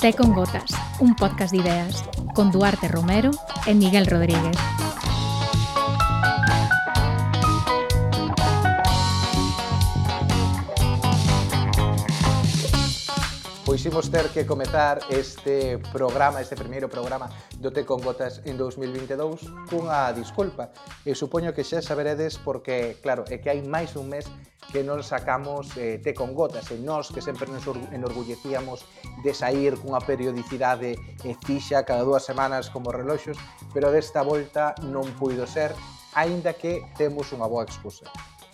Té con Gotas, un podcast de ideas, con Duarte Romero e Miguel Rodríguez. quiximos ter que comezar este programa, este primeiro programa do Te con Gotas en 2022 cunha disculpa. E supoño que xa saberedes porque, claro, é que hai máis un mes que non sacamos eh, Te con Gotas e nós que sempre nos enorgullecíamos de sair cunha periodicidade eh, fixa cada dúas semanas como reloxos, pero desta volta non puido ser, aínda que temos unha boa excusa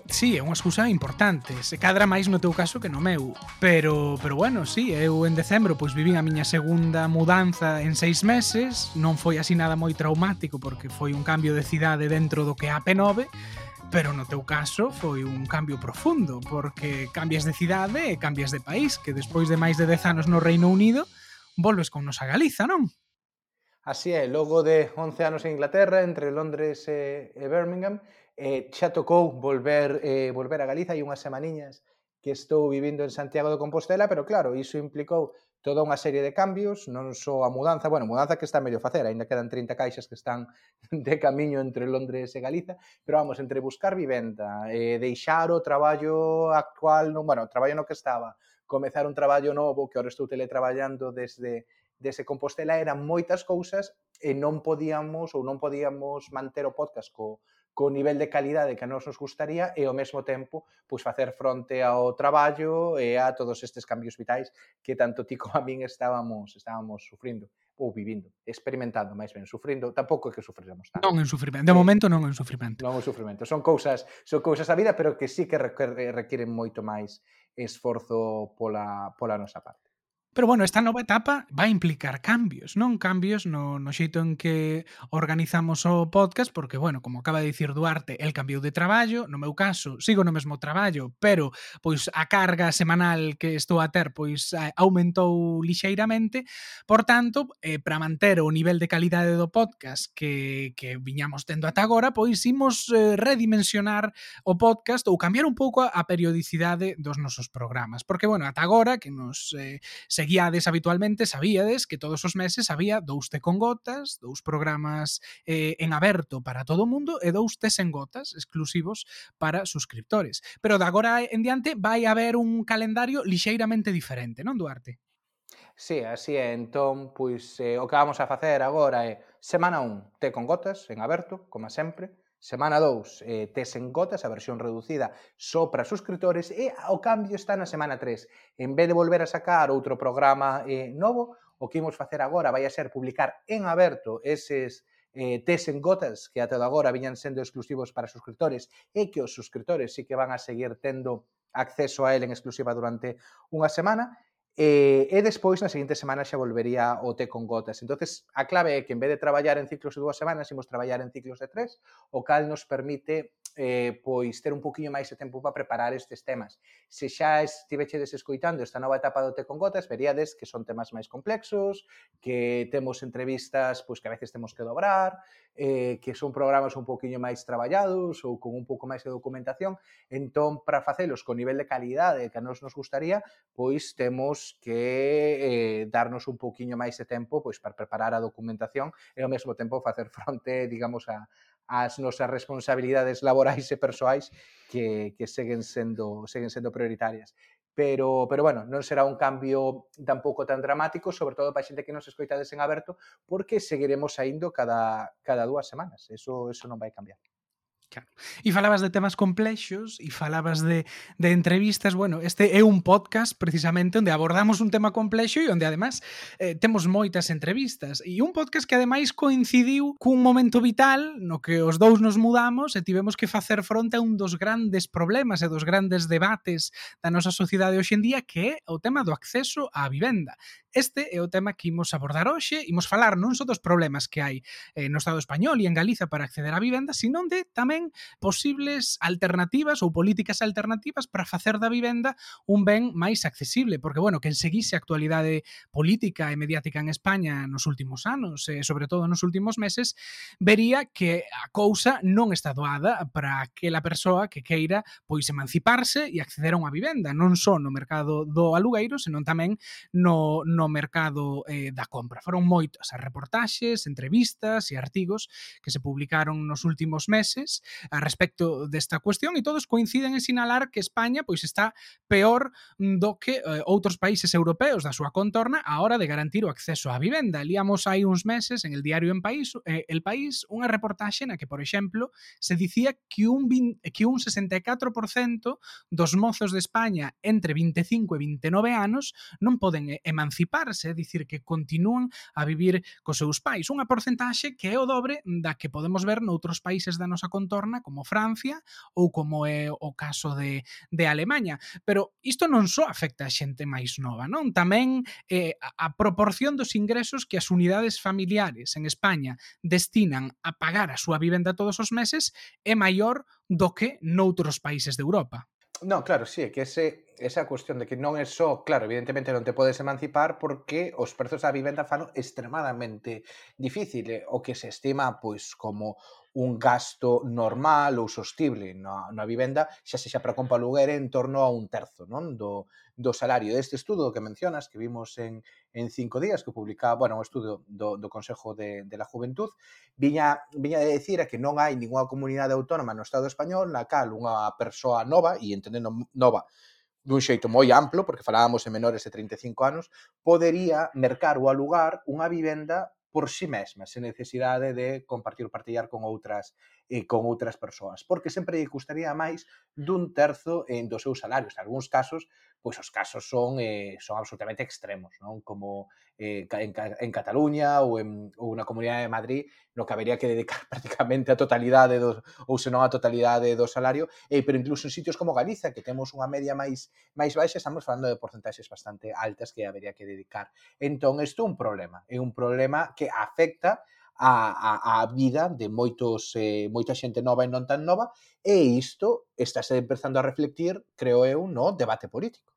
sí, é unha excusa importante. Se cadra máis no teu caso que no meu. Pero, pero bueno, sí, eu en decembro pois vivín a miña segunda mudanza en seis meses. Non foi así nada moi traumático porque foi un cambio de cidade dentro do que é a P9. Pero no teu caso foi un cambio profundo, porque cambias de cidade e cambias de país, que despois de máis de 10 anos no Reino Unido, volves con nos a Galiza, non? Así é, logo de 11 anos en Inglaterra, entre Londres e, e Birmingham, eh, xa tocou volver, eh, volver a Galiza e unhas semaniñas que estou vivindo en Santiago de Compostela, pero claro, iso implicou toda unha serie de cambios, non só a mudanza, bueno, mudanza que está medio facer, aínda quedan 30 caixas que están de camiño entre Londres e Galiza, pero vamos, entre buscar vivenda, eh, deixar o traballo actual, non, bueno, o traballo no que estaba, comezar un traballo novo que ahora estou teletraballando desde desde Compostela eran moitas cousas e non podíamos ou non podíamos manter o podcast co, co nivel de calidade que a nós nos gustaría e ao mesmo tempo pois facer fronte ao traballo e a todos estes cambios vitais que tanto ti como a min estábamos estábamos sufrindo ou vivindo, experimentando, máis ben, sufrindo, tampouco é que sufriremos tanto. Non en sufrimento, de momento non é un sufrimento. Non é un sufrimento, son cousas, son cousas da vida, pero que sí que requieren moito máis esforzo pola, pola nosa parte. Pero bueno, esta nova etapa vai implicar cambios, non? Cambios no, no xeito en que organizamos o podcast, porque, bueno, como acaba de dicir Duarte, el cambiou de traballo, no meu caso, sigo no mesmo traballo, pero pois a carga semanal que estou a ter pois aumentou lixeiramente, por tanto, eh, para manter o nivel de calidade do podcast que, que viñamos tendo ata agora, pois imos eh, redimensionar o podcast ou cambiar un pouco a periodicidade dos nosos programas, porque, bueno, ata agora que nos eh, seguíades habitualmente sabíades que todos os meses había dous te con gotas, dous programas eh, en aberto para todo o mundo e dous tes en gotas exclusivos para suscriptores. Pero de agora en diante vai haber un calendario lixeiramente diferente, non, Duarte? Sí, así é. Entón, pois, eh, o que vamos a facer agora é semana 1, te con gotas, en aberto, como sempre, Semana 2 eh, tes en gotas a versión reducida só para suscriptores e o cambio está na semana 3. En vez de volver a sacar outro programa eh, novo, o que imos facer agora vai a ser publicar en aberto eses eh, tes en gotas que até agora viñan sendo exclusivos para suscriptores e que os suscriptores sí que van a seguir tendo acceso a él en exclusiva durante unha semana Eh, e despois, na seguinte semana, xa volvería o té con gotas. entonces a clave é que, en vez de traballar en ciclos de dúas semanas, imos traballar en ciclos de tres, o cal nos permite eh, pois ter un poquinho máis de tempo para preparar estes temas. Se xa estivechedes escoitando esta nova etapa do Te con Gotas, veríades que son temas máis complexos, que temos entrevistas pois que a veces temos que dobrar, eh, que son programas un poquinho máis traballados ou con un pouco máis de documentación. Entón, para facelos con nivel de calidade que a nos nos gustaría, pois temos que eh, darnos un poquinho máis de tempo pois para preparar a documentación e ao mesmo tempo facer fronte, digamos, a, as nosas responsabilidades laborais e persoais que, que seguen sendo seguen sendo prioritarias. Pero, pero bueno, non será un cambio tampouco tan dramático, sobre todo para xente que nos escoitades en aberto, porque seguiremos saindo cada, cada dúas semanas. Eso, eso non vai cambiar. Claro. E falabas de temas complexos e falabas de, de entrevistas. Bueno, este é un podcast precisamente onde abordamos un tema complexo e onde además eh, temos moitas entrevistas. E un podcast que ademais coincidiu cun momento vital no que os dous nos mudamos e tivemos que facer fronte a un dos grandes problemas e dos grandes debates da nosa sociedade hoxe en día que é o tema do acceso á vivenda. Este é o tema que imos abordar hoxe. Imos falar non só dos problemas que hai eh, no Estado español e en Galiza para acceder á vivenda, sino de tamén tamén posibles alternativas ou políticas alternativas para facer da vivenda un ben máis accesible, porque, bueno, que seguise a actualidade política e mediática en España nos últimos anos, e sobre todo nos últimos meses, vería que a cousa non está doada para aquela persoa que queira pois emanciparse e acceder a unha vivenda, non só no mercado do alugueiro, senón tamén no, no mercado eh, da compra. Foron moitas as reportaxes, entrevistas e artigos que se publicaron nos últimos meses a respecto desta cuestión e todos coinciden en sinalar que España pois está peor mm, do que eh, outros países europeos da súa contorna a hora de garantir o acceso á vivenda. Líamos hai uns meses en el diario en País, eh, El País unha reportaxe na que, por exemplo, se dicía que un 20, que un 64% dos mozos de España entre 25 e 29 anos non poden eh, emanciparse, é dicir, que continúan a vivir cos seus pais. Unha porcentaxe que é o dobre da que podemos ver noutros países da nosa contorna torna como Francia ou como é o caso de, de Alemanha. Pero isto non só afecta a xente máis nova, non? Tamén eh, a proporción dos ingresos que as unidades familiares en España destinan a pagar a súa vivenda todos os meses é maior do que noutros países de Europa. Non, claro, sí, é que ese esa cuestión de que non é só, claro, evidentemente non te podes emancipar porque os prezos da vivenda fano extremadamente difícil, eh? o que se estima pois como un gasto normal ou sostible na, na vivenda, xa sexa para compra lugar en torno a un terzo non do, do salario. Este estudo que mencionas, que vimos en, en cinco días, que publicaba, bueno, un estudo do, do Consejo de, de la Juventud, viña, viña de decir a que non hai ninguna comunidade autónoma no Estado español na cal unha persoa nova, e entendendo nova, dun xeito moi amplo, porque falábamos en menores de 35 anos, podería mercar ou alugar unha vivenda por si sí mesma, sen necesidade de compartir ou partillar con outras eh, con outras persoas, porque sempre lle custaría máis dun terzo en do seu salario, en algúns casos pois os casos son eh, son absolutamente extremos, non? Como eh, en, en Cataluña ou, en, ou na Comunidade de Madrid no que habería que dedicar prácticamente a totalidade do, ou senón a totalidade do salario, eh, pero incluso en sitios como Galiza, que temos unha media máis máis baixa, estamos falando de porcentaxes bastante altas que habería que dedicar. Entón, isto é un problema, é un problema que afecta a, a, a vida de moitos eh, moita xente nova e non tan nova, e isto estáse empezando a reflectir, creo eu, no debate político.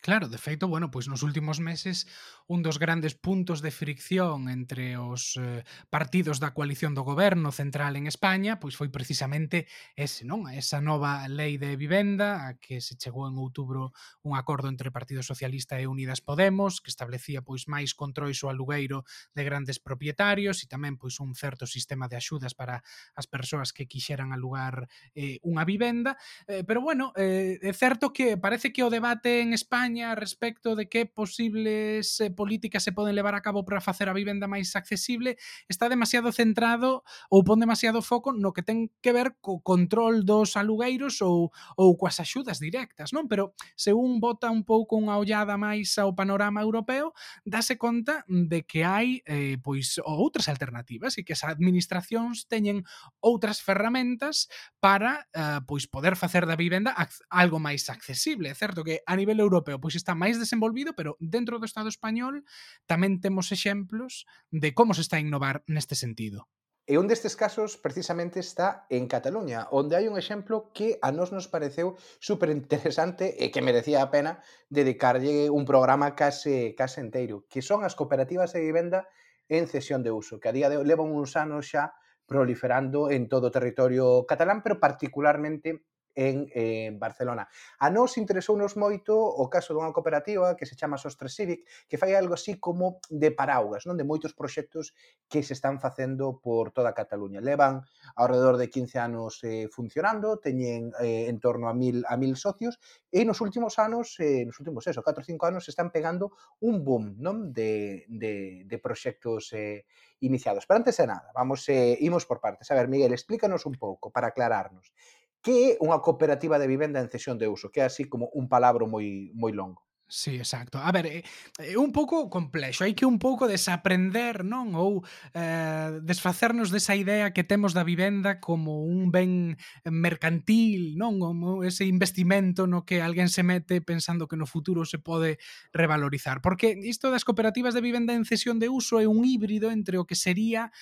Claro, de feito, bueno, pois nos últimos meses un dos grandes puntos de fricción entre os eh, partidos da coalición do goberno central en España, pois foi precisamente ese, non? Esa nova lei de vivenda a que se chegou en outubro un acordo entre Partido Socialista e Unidas Podemos, que establecía pois máis controis ao alugueiro de grandes propietarios e tamén pois un certo sistema de axudas para as persoas que quixeran alugar eh, unha vivenda, eh, pero bueno, eh, é certo que parece que o debate en España España respecto de que posibles eh, políticas se poden levar a cabo para facer a vivenda máis accesible está demasiado centrado ou pon demasiado foco no que ten que ver co control dos alugueiros ou, ou coas axudas directas, non? Pero se un bota un pouco unha ollada máis ao panorama europeo, dase conta de que hai eh, pois outras alternativas e que as administracións teñen outras ferramentas para eh, pois poder facer da vivenda algo máis accesible. É certo que a nivel europeo pois está máis desenvolvido, pero dentro do Estado español tamén temos exemplos de como se está a innovar neste sentido. E un destes casos precisamente está en Cataluña, onde hai un exemplo que a nós nos pareceu super interesante e que merecía a pena dedicarlle un programa case, case enteiro, que son as cooperativas de vivenda en cesión de uso, que a día de levan uns anos xa proliferando en todo o territorio catalán, pero particularmente en, en Barcelona. A nós interesounos moito o caso dunha cooperativa que se chama Sostre Civic, que fai algo así como de paraugas, non de moitos proxectos que se están facendo por toda Cataluña. Levan alrededor de 15 anos eh, funcionando, teñen eh, en torno a mil, a mil socios, e nos últimos anos, eh, nos últimos eso, 4 ou 5 anos, se están pegando un boom non de, de, de proxectos eh, iniciados. Pero antes de nada, vamos, eh, imos por partes. A ver, Miguel, explícanos un pouco para aclararnos que é unha cooperativa de vivenda en cesión de uso, que é así como un palabro moi moi longo. Sí, exacto. A ver, é, é un pouco complexo, hai que un pouco desaprender, non? Ou eh, desfacernos desa idea que temos da vivenda como un ben mercantil, non? Como ese investimento no que alguén se mete pensando que no futuro se pode revalorizar. Porque isto das cooperativas de vivenda en cesión de uso é un híbrido entre o que sería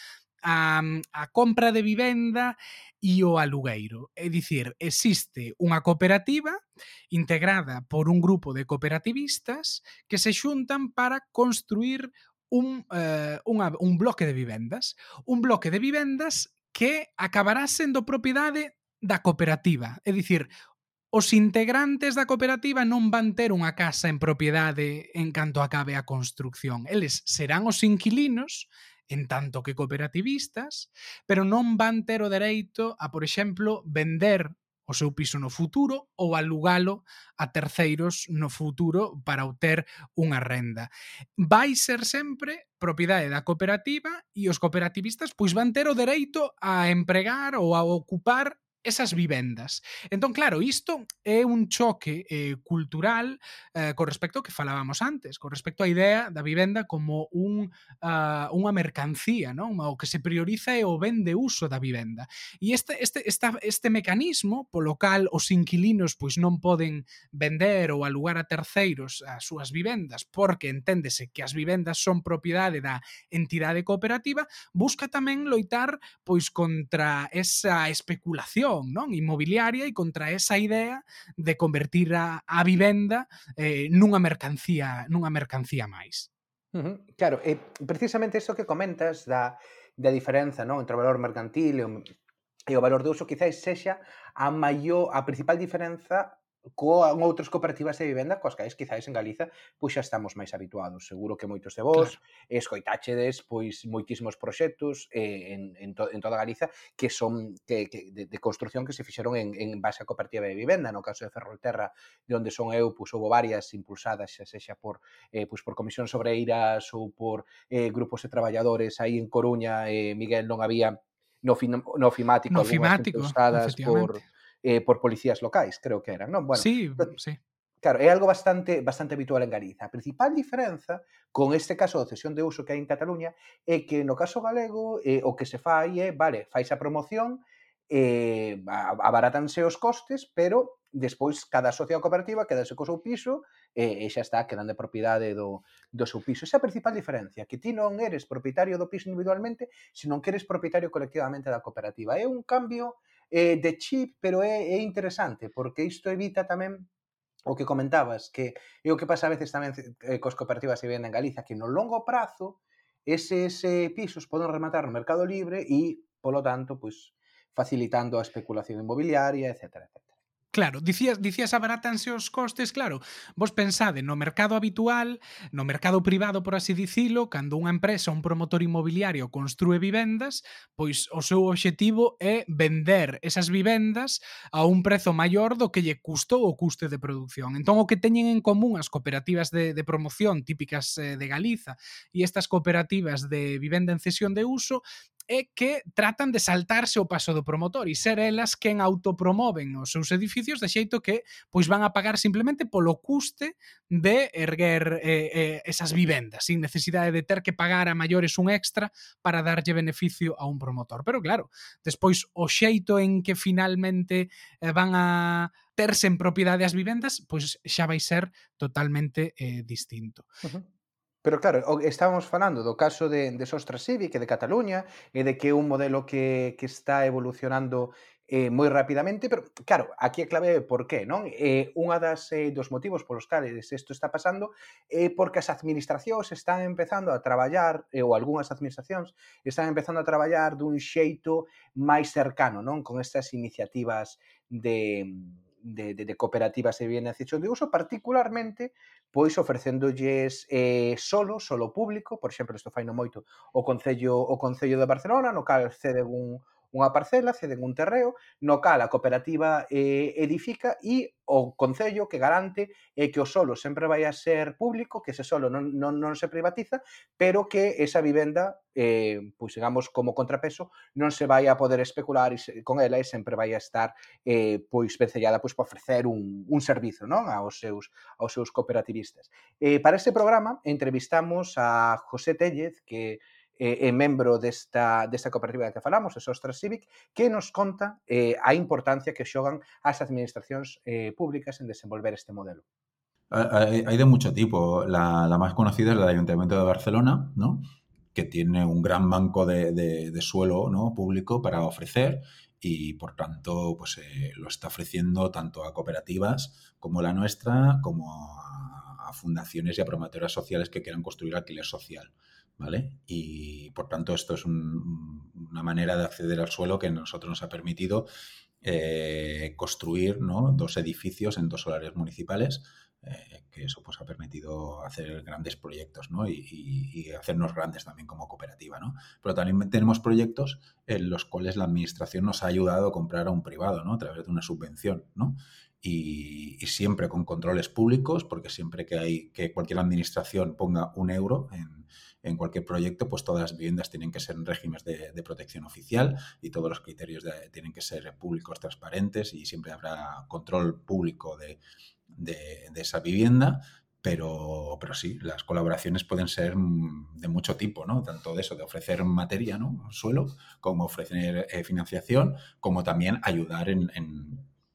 a, a compra de vivenda e o alugueiro. É dicir, existe unha cooperativa integrada por un grupo de cooperativistas que se xuntan para construir un, eh, unha, un bloque de vivendas. Un bloque de vivendas que acabará sendo propiedade da cooperativa. É dicir, os integrantes da cooperativa non van ter unha casa en propiedade en canto acabe a construcción. Eles serán os inquilinos en tanto que cooperativistas, pero non van ter o dereito a, por exemplo, vender o seu piso no futuro ou alugalo a terceiros no futuro para obter unha renda. Vai ser sempre propiedade da cooperativa e os cooperativistas pois van ter o dereito a empregar ou a ocupar esas vivendas. Entón, claro, isto é un choque eh, cultural eh, con respecto ao que falábamos antes, con respecto á idea da vivenda como un, uh, unha mercancía, non? o que se prioriza é o ben de uso da vivenda. E este, este, esta, este mecanismo polo cal os inquilinos pois non poden vender ou alugar a terceiros as súas vivendas porque enténdese que as vivendas son propiedade da entidade cooperativa, busca tamén loitar pois contra esa especulación especulación non inmobiliaria e contra esa idea de convertir a, a vivenda eh, nunha mercancía nunha mercancía máis. Uh -huh. Claro, e precisamente isto que comentas da, da diferenza non entre o valor mercantil e o, e o valor de uso quizáis sexa a maior a principal diferenza coa, outras cooperativas de vivenda coas cais quizáis en Galiza pois xa estamos máis habituados. Seguro que moitos de vós claro. escoitáchedes pois moitísimos proxectos eh, en, en, to, en toda Galiza que son que, que, de, de construción que se fixeron en, en base a cooperativa de vivenda. No caso de Ferrolterra, de onde son eu, pois houve varias impulsadas xa sexa por, eh, pois, por Comisión Sobreiras ou por eh, grupos de traballadores aí en Coruña, eh, Miguel non había no, fin, no fimático, no fimático por eh, por policías locais, creo que eran, non? Bueno, sí, sí. Claro, é algo bastante bastante habitual en Galiza. A principal diferenza con este caso de cesión de uso que hai en Cataluña é que no caso galego eh, o que se fai é, vale, fais a promoción, eh, abaratanse os costes, pero despois cada sociedade cooperativa quedase co seu piso e, e xa está quedando de propiedade do, do seu piso. Esa é a principal diferencia, que ti non eres propietario do piso individualmente, senón que eres propietario colectivamente da cooperativa. É un cambio eh, de chip, pero é, é interesante, porque isto evita tamén o que comentabas, que é o que pasa a veces tamén eh, cos cooperativas que venden en Galiza, que no longo prazo eses eh, pisos poden rematar no mercado libre e, polo tanto, pois, facilitando a especulación inmobiliaria, etc. etc. Claro, dicías, dicías abaratanse os costes, claro. Vos pensade no mercado habitual, no mercado privado, por así dicilo, cando unha empresa, un promotor inmobiliario construe vivendas, pois o seu obxectivo é vender esas vivendas a un prezo maior do que lle custou o custe de produción. Entón, o que teñen en común as cooperativas de, de promoción típicas eh, de Galiza e estas cooperativas de vivenda en cesión de uso é que tratan de saltarse o paso do promotor e ser elas quen autopromoven os seus edificios de xeito que pois van a pagar simplemente polo custe de erguer eh, eh, esas vivendas, sin necesidade de ter que pagar a maiores un extra para darlle beneficio a un promotor. Pero claro, despois o xeito en que finalmente eh, van a terse en propiedade as vivendas, pois xa vai ser totalmente eh, distinto. Uh -huh. Pero claro, estábamos falando do caso de, de Sostra Civic e de Cataluña e de que é un modelo que, que está evolucionando eh, moi rapidamente, pero claro, aquí a clave é por qué, non? Eh, unha das eh, dos motivos polos cales isto está pasando é eh, porque as administracións están empezando a traballar, eh, ou algunhas administracións están empezando a traballar dun xeito máis cercano, non? Con estas iniciativas de de, de, de cooperativas de bienes de uso, particularmente pois ofrecéndolles eh, solo, solo público, por exemplo, isto fai no moito, o Concello, o Concello de Barcelona, no cal cede un, unha parcela, ceden un terreo, no cal a cooperativa eh, edifica e o Concello que garante é que o solo sempre vai a ser público, que ese solo non, non, non se privatiza, pero que esa vivenda, eh, pois digamos, como contrapeso, non se vai a poder especular e se, con ela e sempre vai a estar eh, pois vencellada pois, para ofrecer un, un servizo non aos seus, aos seus cooperativistas. Eh, para este programa entrevistamos a José Tellez, que eh, é membro desta, desta cooperativa que falamos, a Sostra Civic, que nos conta eh, a importancia que xogan as administracións eh, públicas en desenvolver este modelo. Hay, hay de mucho tipo. La, la, más conocida es la del Ayuntamiento de Barcelona, ¿no? que tiene un gran banco de, de, de suelo ¿no? público para ofrecer y por tanto pues, eh, lo está ofreciendo tanto a cooperativas como la nuestra, como a, a fundaciones y a promotoras sociales que quieran construir alquiler social. ¿Vale? Y por tanto esto es un, una manera de acceder al suelo que a nosotros nos ha permitido eh, construir dos edificios en dos solares municipales eh, que eso pues ha permitido hacer grandes proyectos ¿no? y, y, y, hacernos grandes también como cooperativa. ¿no? Pero también tenemos proyectos en los cuales la administración nos ha ayudado a comprar a un privado ¿no? a través de una subvención. ¿no? Y, y, siempre con controles públicos, porque siempre que hay que cualquier administración ponga un euro en, en cualquier proyecto, pues todas las viviendas tienen que ser en regímenes de, protección oficial y todos los criterios tienen que ser públicos, transparentes y siempre habrá control público de, de, esa vivienda, pero, pero sí, las colaboraciones pueden ser de mucho tipo, ¿no? Tanto de eso, de ofrecer materia, ¿no? Suelo, como ofrecer eh, financiación, como también ayudar en,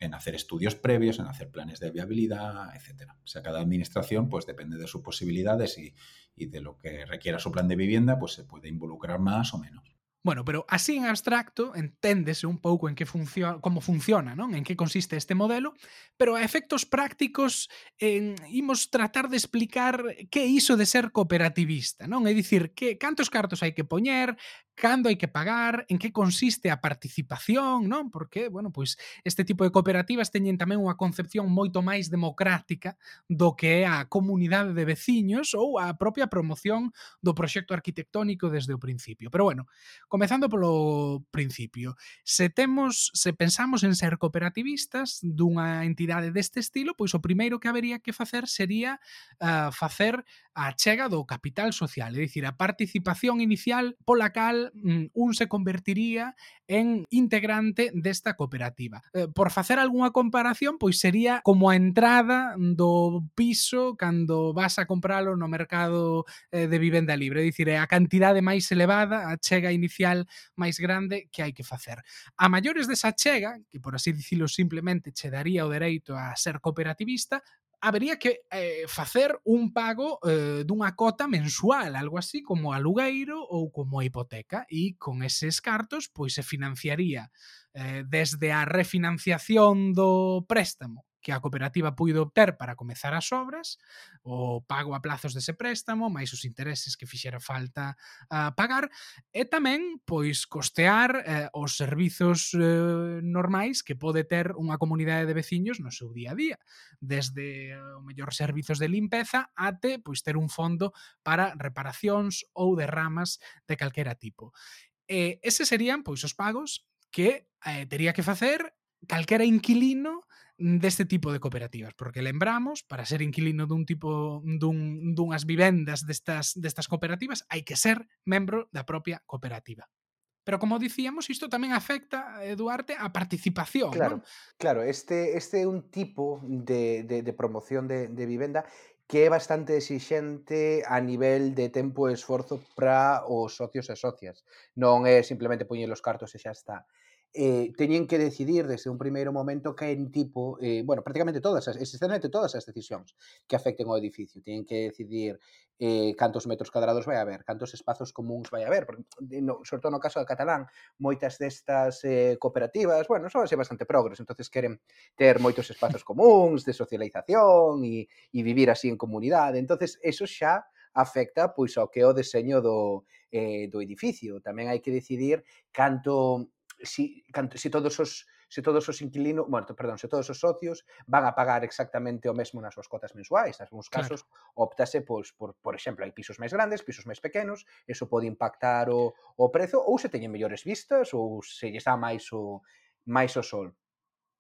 en, hacer estudios previos, en hacer planes de viabilidad, etcétera. O sea, cada administración, pues depende de sus posibilidades y, de lo que requiera su plan de vivienda, pues se puede involucrar más o menos. Bueno, pero así en abstracto enténdese un pouco en que funciona, como funciona, non? En que consiste este modelo, pero a efectos prácticos en, imos tratar de explicar que é iso de ser cooperativista, non? É dicir, que cantos cartos hai que poñer, cando hai que pagar, en que consiste a participación, non? Porque, bueno, pois este tipo de cooperativas teñen tamén unha concepción moito máis democrática do que é a comunidade de veciños ou a propia promoción do proxecto arquitectónico desde o principio. Pero bueno, comezando polo principio, se temos, se pensamos en ser cooperativistas dunha entidade deste estilo, pois o primeiro que habería que facer sería uh, facer a chega do capital social, é dicir, a participación inicial pola cal Mm, un se convertiría en integrante desta cooperativa. Eh, por facer algunha comparación, pois sería como a entrada do piso cando vas a compralo no mercado eh, de vivenda libre, é dicir, é a cantidade máis elevada, a chega inicial máis grande que hai que facer. A maiores desa chega, que por así dicilo simplemente che daría o dereito a ser cooperativista, habería que eh, facer un pago eh, dunha cota mensual, algo así como alugueiro ou como hipoteca, e con eses cartos pois se financiaría eh, desde a refinanciación do préstamo que a cooperativa puido obter para comezar as obras, o pago a plazos dese préstamo, máis os intereses que fixera falta a pagar, e tamén pois costear eh, os servizos eh, normais que pode ter unha comunidade de veciños no seu día a día, desde eh, o mellor servizos de limpeza ate pois ter un fondo para reparacións ou derramas de calquera tipo. Eh, ese serían pois os pagos que eh, tería que facer calquera inquilino deste tipo de cooperativas, porque lembramos, para ser inquilino dun tipo dun, dunhas vivendas destas, destas cooperativas, hai que ser membro da propia cooperativa. Pero como dicíamos, isto tamén afecta, Duarte, a participación. Claro, non? claro este, este é un tipo de, de, de promoción de, de vivenda que é bastante exixente a nivel de tempo e esforzo para os socios e socias. Non é simplemente poñer os cartos e xa está eh, teñen que decidir desde un primeiro momento que en tipo, eh, bueno, prácticamente todas, as, exactamente todas as decisións que afecten ao edificio. Teñen que decidir eh, cantos metros cadrados vai haber, cantos espazos comuns vai haber, porque, no, sobre todo no caso da catalán, moitas destas eh, cooperativas, bueno, son así bastante progres, entonces queren ter moitos espazos comuns de socialización e, e vivir así en comunidade. entonces eso xa afecta pois ao que é o deseño do, eh, do edificio. Tamén hai que decidir canto si, se si todos os se todos os inquilinos, bueno, perdón, se todos os socios van a pagar exactamente o mesmo nas súas cotas mensuais. Nas casos claro. optase pois por por exemplo, hai pisos máis grandes, pisos máis pequenos, eso pode impactar o o prezo ou se teñen mellores vistas ou se lle está máis o máis o sol.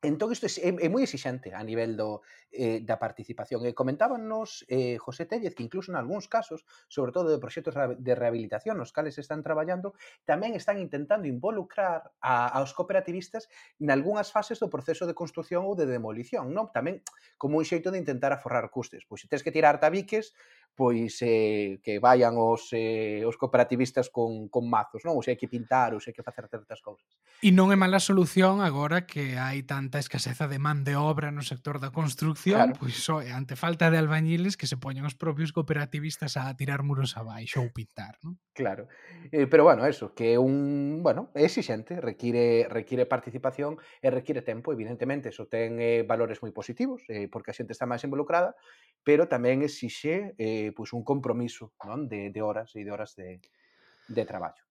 Entón, isto é, é moi exixente a nivel do, eh, da participación. E comentábanos, eh, José Tellez, que incluso en algúns casos, sobre todo de proxectos de rehabilitación nos cales están traballando, tamén están intentando involucrar a, aos cooperativistas nalgúnas fases do proceso de construción ou de demolición, non? Tamén como un xeito de intentar aforrar custes. Pois se tens que tirar tabiques, pois eh, que vayan os, eh, os cooperativistas con, con mazos, non? Ou sea, hai que pintar, ou sea, hai que facer certas cousas. E non é mala solución agora que hai tanta escaseza de man de obra no sector da construcción, claro. pois só é ante falta de albañiles que se poñan os propios cooperativistas a tirar muros abaixo ou pintar, non? Claro. Eh, pero bueno, eso, que é un, bueno, é exixente, require require participación e require tempo, evidentemente, eso ten eh, valores moi positivos, eh, porque a xente está máis involucrada, pero tamén exixe eh, pois un compromiso non? De, de horas e de horas de, de traballo.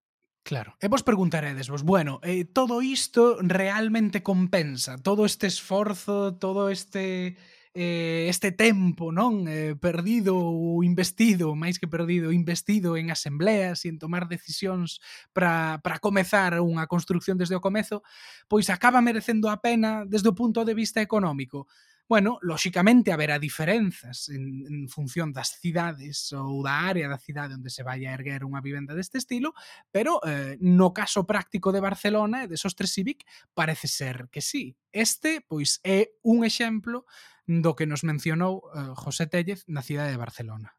Claro. E vos preguntaredes, vos, bueno, eh, todo isto realmente compensa? Todo este esforzo, todo este eh, este tempo non eh, perdido ou investido, máis que perdido, investido en asambleas e en tomar decisións para, para comezar unha construcción desde o comezo, pois acaba merecendo a pena desde o punto de vista económico. Bueno, lóxicamente haberá diferenzas en, en función das cidades ou da área da cidade onde se vai a erguer unha vivenda deste estilo, pero eh, no caso práctico de Barcelona e de Sostre Civic parece ser que sí. Este, pois, é un exemplo do que nos mencionou eh, José Tellez na cidade de Barcelona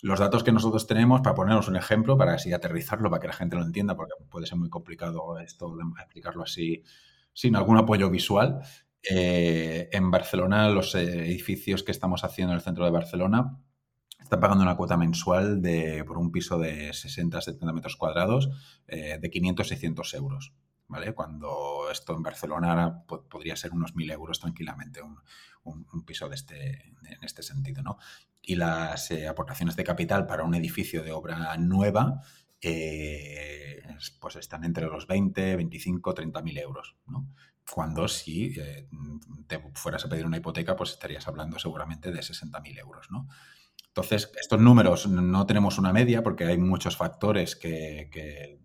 los datos que nosotros tenemos, para poneros un ejemplo, para así aterrizarlo, para que la gente lo entienda, porque puede ser muy complicado esto explicarlo así sin algún apoyo visual, Eh, en Barcelona, los edificios que estamos haciendo en el centro de Barcelona están pagando una cuota mensual de, por un piso de 60-70 metros cuadrados eh, de 500-600 euros. ¿Vale? Cuando esto en Barcelona po podría ser unos 1.000 euros tranquilamente, un, un, piso de este, en este sentido. ¿no? Y las eh, aportaciones de capital para un edificio de obra nueva pues están entre los 20, 25, 30 mil euros. ¿no? Cuando si eh, te fueras a pedir una hipoteca, pues estarías hablando seguramente de 60.000 euros, ¿no? Entonces, estos números no tenemos una media porque hay muchos factores que, que,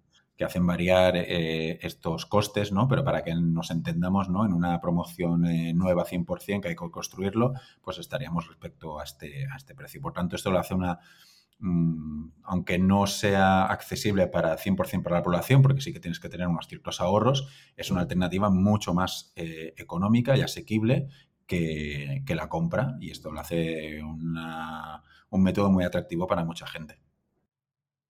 hacen variar eh, estos costes, ¿no? Pero para que nos entendamos, ¿no? En una promoción eh, nueva 100% que hay que construirlo, pues estaríamos respecto a este, a este precio. Por tanto, esto lo hace una, aunque no sea accesible para 100% para la población, porque sí que tienes que tener unos ciertos ahorros, es una alternativa mucho más eh, económica y asequible que, que, la compra y esto lo hace una, un método muy atractivo para mucha gente.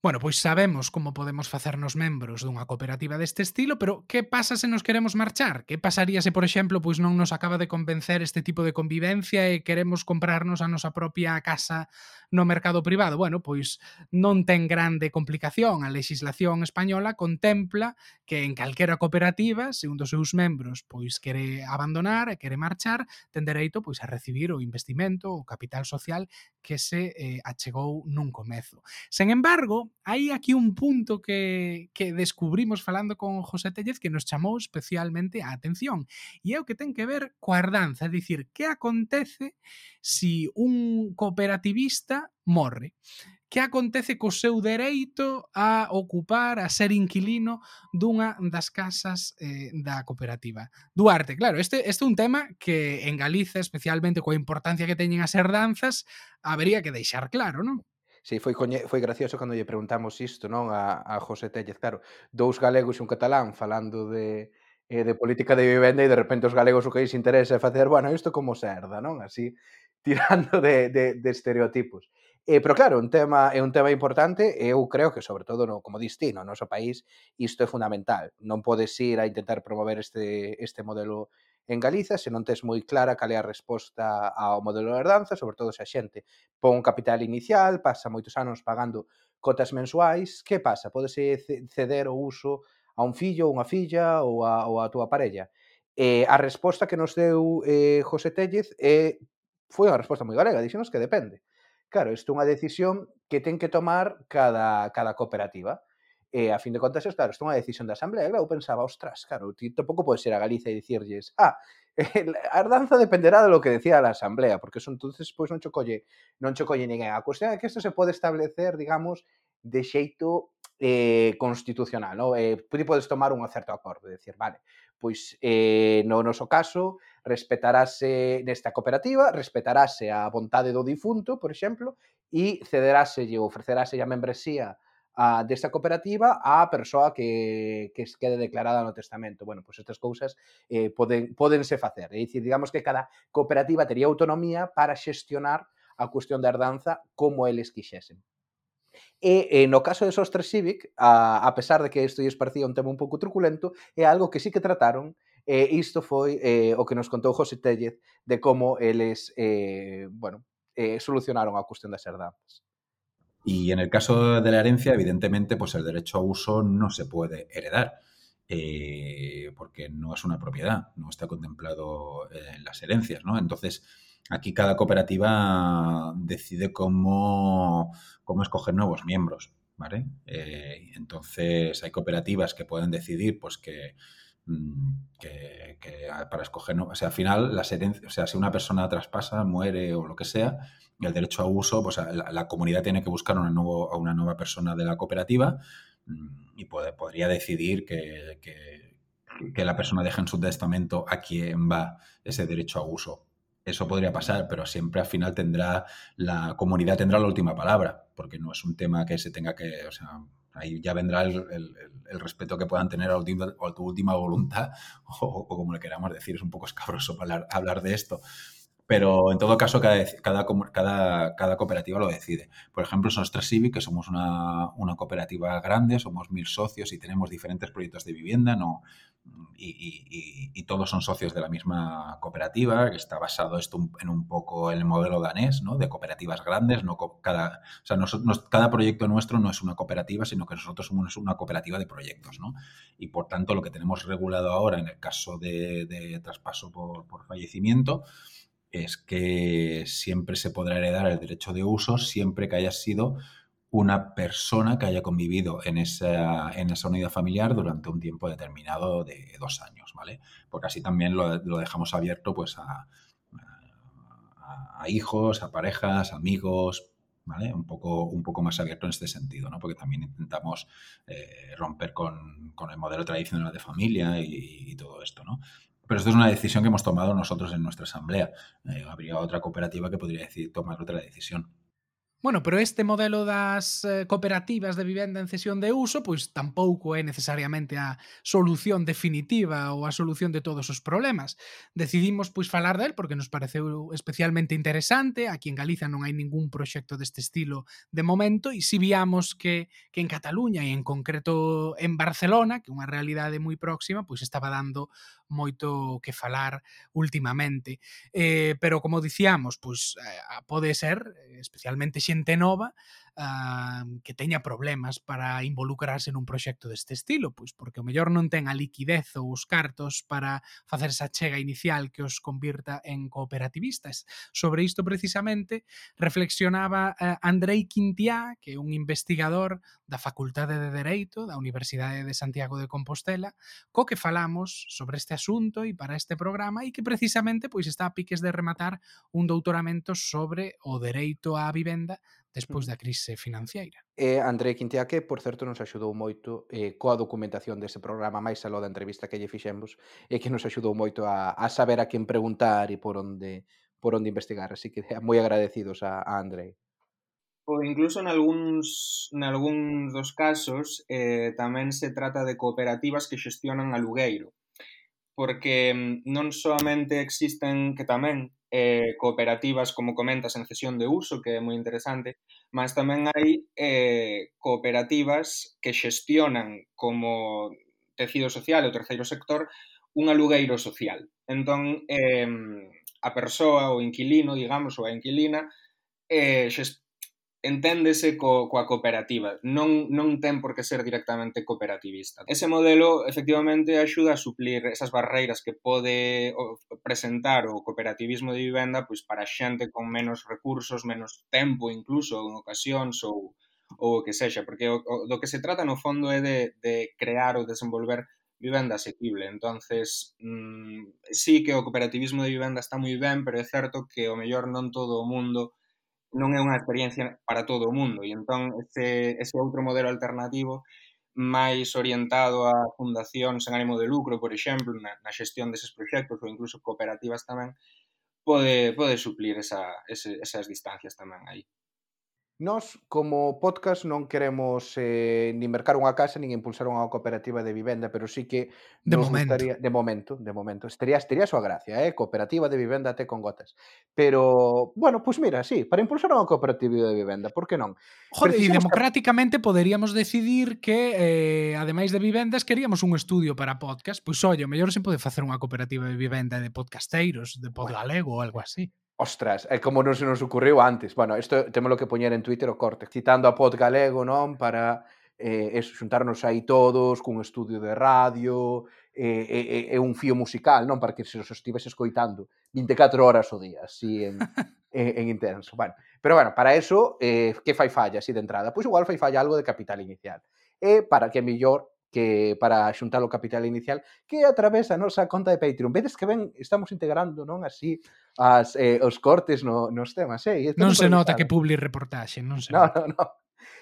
Bueno, pois sabemos como podemos facernos membros dunha cooperativa deste estilo, pero que pasa se nos queremos marchar? Que pasaría se, por exemplo, pois non nos acaba de convencer este tipo de convivencia e queremos comprarnos a nosa propia casa no mercado privado? Bueno, pois non ten grande complicación. A legislación española contempla que en calquera cooperativa, se un dos seus membros pois quere abandonar e quere marchar, ten dereito pois a recibir o investimento, o capital social que se eh, achegou nun comezo. Sen embargo, hai aquí un punto que, que descubrimos falando con José Tellez que nos chamou especialmente a atención e é o que ten que ver coa herdanza, é dicir, que acontece si un cooperativista morre? que acontece co seu dereito a ocupar, a ser inquilino dunha das casas eh, da cooperativa. Duarte, claro, este, este é un tema que en Galiza, especialmente coa importancia que teñen as herdanzas, habería que deixar claro, non? Sí, foi, coñe, foi gracioso cando lle preguntamos isto non a, a José Tellez, claro, dous galegos e un catalán falando de, eh, de política de vivenda e de repente os galegos o que lles interesa é facer, bueno, isto como serda, non? Así, tirando de, de, de estereotipos. Eh, pero claro, un tema é un tema importante e eu creo que sobre todo no, como destino, no noso país, isto é fundamental. Non podes ir a intentar promover este este modelo en Galiza se non tes moi clara cal é a resposta ao modelo de herdanza, sobre todo se a xente pon un capital inicial, pasa moitos anos pagando cotas mensuais, que pasa? Podese ceder o uso a un fillo, unha filla ou a, ou a túa parella. Eh, a resposta que nos deu eh, José Tellez eh, foi unha resposta moi galega, dixenos que depende. Claro, isto é unha decisión que ten que tomar cada, cada cooperativa. E, a fin de contas, claro, isto é unha decisión da Asamblea, ¿eh? eu pensaba, ostras, claro, ti tampouco podes ir a Galicia e dicirlles, ah, a herdanza dependerá de lo que decía a Asamblea, porque eso entonces pois non cho colle, non cho colle ninguén. A cuestión é que isto se pode establecer, digamos, de xeito eh, constitucional, ¿no? Eh, ti podes tomar un certo acordo, de decir, vale, pois eh, no noso caso respetarase nesta cooperativa, respetarase a vontade do difunto, por exemplo, e cederáselle ofreceráselle a membresía a, desta cooperativa á persoa que, que quede declarada no testamento. Bueno, pois estas cousas eh, poden, podense facer. É dicir, digamos que cada cooperativa tería autonomía para xestionar a cuestión da herdanza como eles quixesen. E, e no caso de Sostre Civic, a, a pesar de que isto lles parecía un tema un pouco truculento, é algo que sí que trataron e isto foi eh, o que nos contou José Tellez de como eles eh, bueno, eh, solucionaron a cuestión das herdanzas. Y en el caso de la herencia, evidentemente, pues el derecho a uso no se puede heredar. Eh, porque no es una propiedad, no está contemplado en las herencias, ¿no? Entonces, aquí cada cooperativa decide cómo, cómo escoger nuevos miembros, ¿vale? Eh, entonces, hay cooperativas que pueden decidir, pues, que Mm, que, que, para escoger, o sea, al final, las herencias, o sea, si una persona traspasa, muere o lo que sea, el derecho a uso, pues la, la comunidad tiene que buscar una, nuevo, a una nueva persona de la cooperativa mm, y podría decidir que, que, la persona deje en su testamento a quién va ese derecho a uso. Eso podría pasar, pero siempre al final tendrá, la comunidad tendrá la última palabra, porque no es un tema que se tenga que, o sea, ahí ya vendrá el, el, respeto que puedan tener a tu última voluntad, o, o, como le queramos decir, es un poco escabroso hablar, hablar de esto. Pero en todo caso, cada, cada, cada, cooperativa lo decide. Por ejemplo, Nostra Civic, que somos una, cooperativa grande, somos mil socios y tenemos diferentes proyectos de vivienda, no, y, todos son socios de la misma cooperativa, que está basado esto en un poco el modelo danés, ¿no? de cooperativas grandes. No cada, o sea, nos, nos, cada proyecto nuestro no es una cooperativa, sino que nosotros somos una cooperativa de proyectos. ¿no? Y por tanto, lo que tenemos regulado ahora en el caso de, traspaso por fallecimiento, es que siempre se podrá heredar el derecho de uso siempre que haya sido una persona que haya convivido en esa, en esa unidad familiar durante un tiempo determinado de dos años, ¿vale? Porque así también lo, dejamos abierto pues a, a, a, hijos, a parejas, amigos, ¿vale? Un poco, un poco más abierto en este sentido, ¿no? Porque también intentamos eh, romper con, con, el modelo tradicional de familia y, y todo esto, ¿no? Pero esto es una decisión que hemos tomado nosotros en nuestra asamblea. Eh, habría otra cooperativa que podría decir, tomar otra decisión. Bueno, pero este modelo das eh, cooperativas de vivenda en cesión de uso pois tampouco é necesariamente a solución definitiva ou a solución de todos os problemas. Decidimos pois falar del porque nos pareceu especialmente interesante, aquí en Galiza non hai ningún proxecto deste estilo de momento e si viamos que, que en Cataluña e en concreto en Barcelona, que é unha realidade moi próxima, pois estaba dando moito que falar últimamente. Eh, pero como dicíamos, pois pues, eh, pode ser eh, especialmente xente nova uh, que teña problemas para involucrarse nun proxecto deste estilo, pois porque o mellor non ten a liquidez ou os cartos para facer esa chega inicial que os convirta en cooperativistas. Sobre isto precisamente reflexionaba uh, Andrei Quintiá, que é un investigador da Facultade de Dereito da Universidade de Santiago de Compostela, co que falamos sobre este asunto e para este programa e que precisamente pois está a piques de rematar un doutoramento sobre o dereito á vivenda despois da crise financiera. Eh, e André Quintiaque, por certo, nos axudou moito eh, coa documentación dese programa máis aló da entrevista que lle fixemos e que nos axudou moito a, a saber a quen preguntar e por onde por onde investigar. Así que moi agradecidos a, a André. O incluso en algúns, en algúns dos casos eh, tamén se trata de cooperativas que xestionan alugueiro porque mm, non soamente existen que tamén eh, cooperativas, como comentas, en cesión de uso, que é moi interesante, mas tamén hai eh, cooperativas que xestionan como tecido social ou terceiro sector un alugueiro social. Entón, eh, a persoa, o inquilino, digamos, ou a inquilina, eh, xest enténdese co, coa cooperativa, non, non ten por que ser directamente cooperativista. Ese modelo efectivamente axuda a suplir esas barreiras que pode presentar o cooperativismo de vivenda pois para xente con menos recursos, menos tempo incluso en ocasións ou, ou o que sexa, porque o, o, do que se trata no fondo é de, de crear ou desenvolver vivenda asequible. Entonces, mmm, sí que o cooperativismo de vivenda está moi ben, pero é certo que o mellor non todo o mundo non é unha experiencia para todo o mundo e entón ese, ese outro modelo alternativo máis orientado a fundacións sen ánimo de lucro, por exemplo, na, na xestión deses proxectos ou incluso cooperativas tamén, pode, pode suplir esa, ese, esas distancias tamén aí. Nós, como podcast, non queremos eh, nin mercar unha casa, nin impulsar unha cooperativa de vivenda, pero sí que... De momento. Gustaría, de momento, de momento. Estaría, estaría a súa gracia, eh? Cooperativa de vivenda até con gotas. Pero, bueno, pois pues mira, sí, para impulsar unha cooperativa de vivenda, por que non? Joder, Precisamos... e democráticamente poderíamos decidir que, eh, ademais de vivendas, queríamos un estudio para podcast. Pois, pues, ollo, mellor se pode facer unha cooperativa de vivenda de podcasteiros, de podgalego bueno. ou algo así. Ostras, é como non se nos ocorreu antes. Bueno, isto temos que poñer en Twitter o corte, citando a Pod Galego, non? Para eh, eso, xuntarnos aí todos cun estudio de radio e, e, e un fío musical, non? Para que se os estivese escoitando 24 horas o día, así en, en, en intenso. Bueno, pero bueno, para eso, eh, que fai falla así de entrada? Pois igual fai falla algo de capital inicial. E para que mellor que para xuntar o capital inicial que a través da nosa conta de Patreon. Vedes que ben estamos integrando non así as, eh, os cortes no, nos temas. Eh? Non se nota que publi reportaxe, non se no, nota. No, no.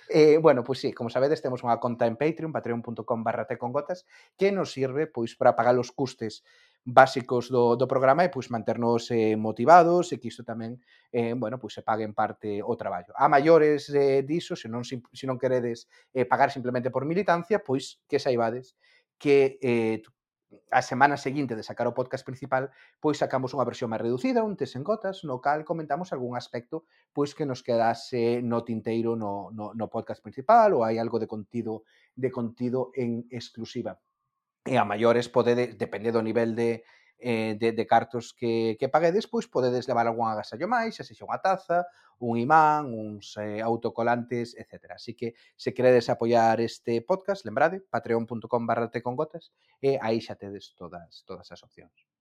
Eh, bueno, pois pues sí, como sabedes, temos unha conta en Patreon, patreon.com barra tecongotas, que nos sirve pois para pagar os custes básicos do, do programa e pois manternos eh, motivados e que isto tamén eh, bueno, pois se pague en parte o traballo. A maiores eh, diso, se non, se non queredes eh, pagar simplemente por militancia, pois que saibades que eh, a semana seguinte de sacar o podcast principal, pois sacamos unha versión máis reducida, un tes en gotas, no cal comentamos algún aspecto pois que nos quedase no tinteiro no, no, no podcast principal ou hai algo de contido de contido en exclusiva e a maiores podedes, depende do nivel de, eh, de, de cartos que, que paguedes, pois podedes levar algún agasallo máis, xa sexa unha taza, un imán, uns eh, autocolantes, etc. Así que se queredes apoiar este podcast, lembrade, patreon.com barra con gotas eh, e aí xa tedes todas, todas as opcións.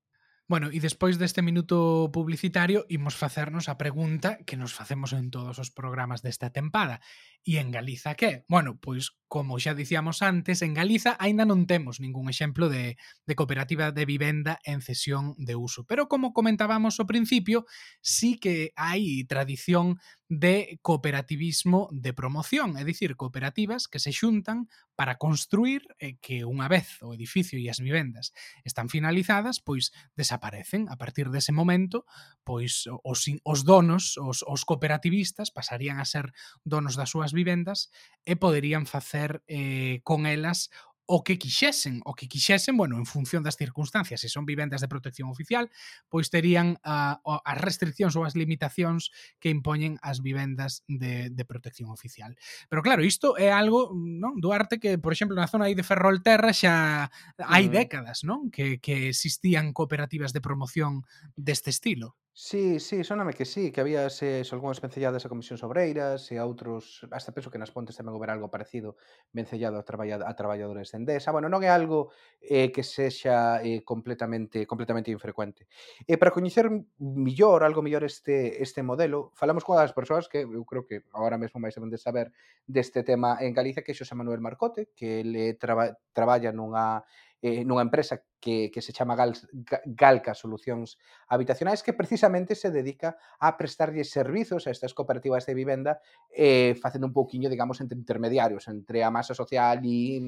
Bueno, e despois deste minuto publicitario imos facernos a pregunta que nos facemos en todos os programas desta tempada. E en Galiza que? Bueno, pois como xa dicíamos antes, en Galiza aínda non temos ningún exemplo de, de cooperativa de vivenda en cesión de uso. Pero como comentábamos ao principio, sí que hai tradición de cooperativismo de promoción, é dicir, cooperativas que se xuntan para construir e eh, que unha vez o edificio e as vivendas están finalizadas, pois desa desaparecen. A partir dese momento, pois os, os donos, os, os cooperativistas, pasarían a ser donos das súas vivendas e poderían facer eh, con elas o que quixesen, o que quixesen, bueno, en función das circunstancias, se son vivendas de protección oficial, pois terían uh, as restriccións ou as limitacións que impoñen as vivendas de, de protección oficial. Pero claro, isto é algo, non, do arte que, por exemplo, na zona aí de Ferrolterra xa hai décadas, non, que que existían cooperativas de promoción deste estilo. Sí, sí, soname que sí, que había se, algunhas vencelladas a comisións obreiras e a outros, hasta penso que nas Pontes tamén houbera algo parecido vencellado a, traballa, a traballadores de Endesa. Bueno, non é algo eh, que sexa eh, completamente completamente infrecuente. E para coñecer millor, algo millor este este modelo, falamos con as persoas que eu creo que agora mesmo máis deben de saber deste tema en Galicia, que é Xosé Manuel Marcote, que ele traba, traballa nunha eh, nunha empresa que, que se chama Gal, Galca Solucións Habitacionais que precisamente se dedica a prestarlle servizos a estas cooperativas de vivenda eh, facendo un pouquiño, digamos, entre intermediarios, entre a masa social e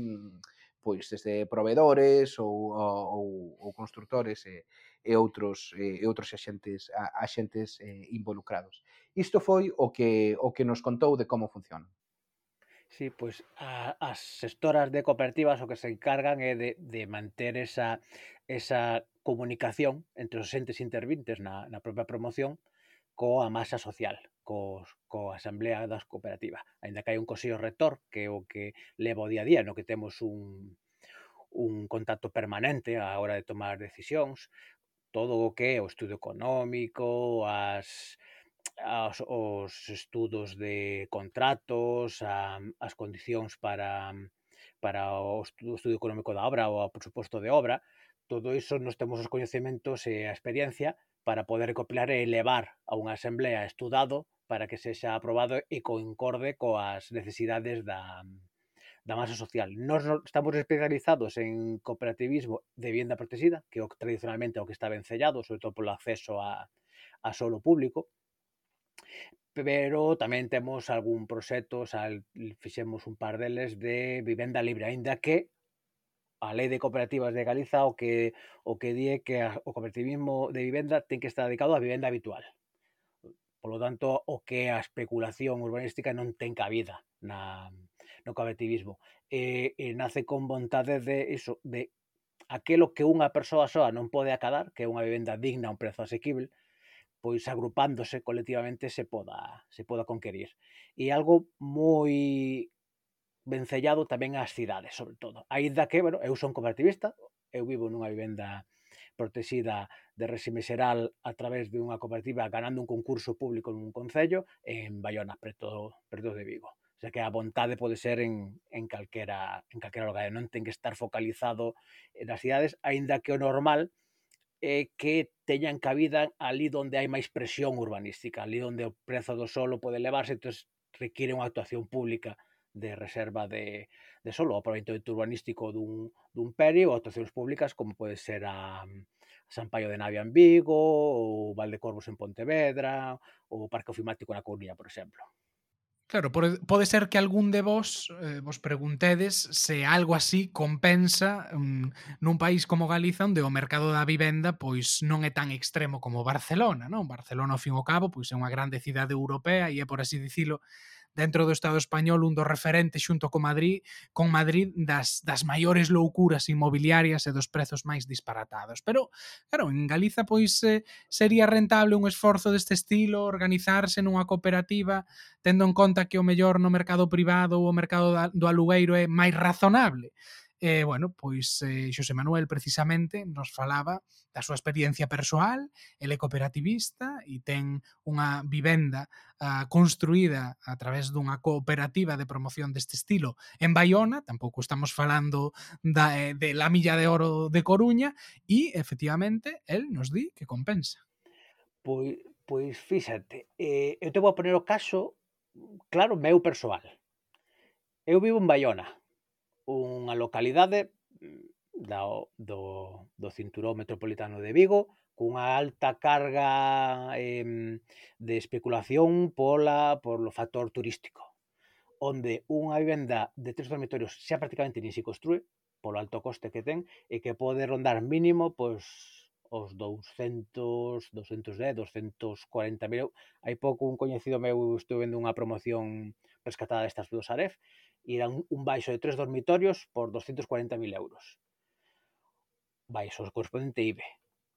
pois desde proveedores ou, ou, ou constructores e, e outros e outros axentes axentes eh, involucrados. Isto foi o que o que nos contou de como funciona. Sí, pois a, as sectoras de cooperativas o que se encargan é de, de manter esa, esa comunicación entre os entes intervintes na, na propia promoción coa masa social, cos, coa asamblea das cooperativas. Ainda que hai un consello rector que é o que leva o día a día, no que temos un, un contacto permanente á hora de tomar decisións, todo o que é o estudo económico, as, aos, os estudos de contratos, a, as condicións para, para o estudo, estudio económico da obra ou o presuposto de obra, todo iso nos temos os coñecementos e a experiencia para poder recopilar e elevar a unha asamblea estudado para que sexa aprobado e concorde coas necesidades da, da masa social. Nos estamos especializados en cooperativismo de vivienda protegida, que tradicionalmente é o que está vencellado, sobre todo polo acceso a, a solo público, pero tamén temos algún proxecto, sal, fixemos un par deles de vivenda libre, aínda que a Lei de Cooperativas de Galiza o que o que di é que o cooperativismo de vivenda ten que estar dedicado á vivenda habitual. Por lo tanto, o que a especulación urbanística non ten cabida na, no cooperativismo. E, e nace con vontade de iso, de aquilo que unha persoa soa non pode acadar, que é unha vivenda digna a un prezo asequible, pois agrupándose colectivamente se poda, se poda conquerir. E algo moi vencellado tamén ás cidades, sobre todo. Aínda que, bueno, eu son cooperativista, eu vivo nunha vivenda protexida de réxime xeral a través de unha cooperativa ganando un concurso público nun concello en Bayona, preto, preto de Vigo. O sea que a vontade pode ser en, en calquera, en calquera lugar, non ten que estar focalizado nas cidades, aínda que o normal é eh, que teñan cabida ali onde hai máis presión urbanística, ali onde o prezo do solo pode elevarse, entón require unha actuación pública de reserva de, de solo, o aproveitamento urbanístico dun, dun peri ou actuacións públicas como pode ser a, mm, Sampaio de Navia en Vigo, ou Valdecorvos en Pontevedra, ou Parque Ofimático na Coruña, por exemplo. Claro, pode ser que algún de vos eh, vos preguntedes se algo así compensa um, nun país como Galiza onde o mercado da vivenda pois non é tan extremo como Barcelona, non? Barcelona ao fin e ao cabo pois é unha grande cidade europea e é por así dicilo dentro do Estado español un dos referentes xunto co Madrid, con Madrid das, das maiores loucuras inmobiliarias e dos prezos máis disparatados. Pero, claro, en Galiza pois eh, sería rentable un esforzo deste estilo, organizarse nunha cooperativa, tendo en conta que o mellor no mercado privado ou o mercado da, do alugueiro é máis razonable eh, bueno, pois eh, Xosé Manuel precisamente nos falaba da súa experiencia persoal, ele é cooperativista e ten unha vivenda ah, construída a través dunha cooperativa de promoción deste estilo en Baiona, tampouco estamos falando da, eh, de la milla de oro de Coruña, e efectivamente el nos di que compensa. Pois, pois fíxate, eh, eu te vou poner o caso, claro, meu persoal. Eu vivo en Baiona, unha localidade mm, da, do, do cinturón metropolitano de Vigo cunha alta carga eh, de especulación pola, polo factor turístico onde unha vivenda de tres dormitorios xa prácticamente nin se construe polo alto coste que ten e que pode rondar mínimo pois os 200, 210, 240 mil. Hai pouco un coñecido meu estuve vendo unha promoción rescatada destas dos Aref e era un, un baixo de tres dormitorios por 240.000 euros. Baixo correspondente IBE.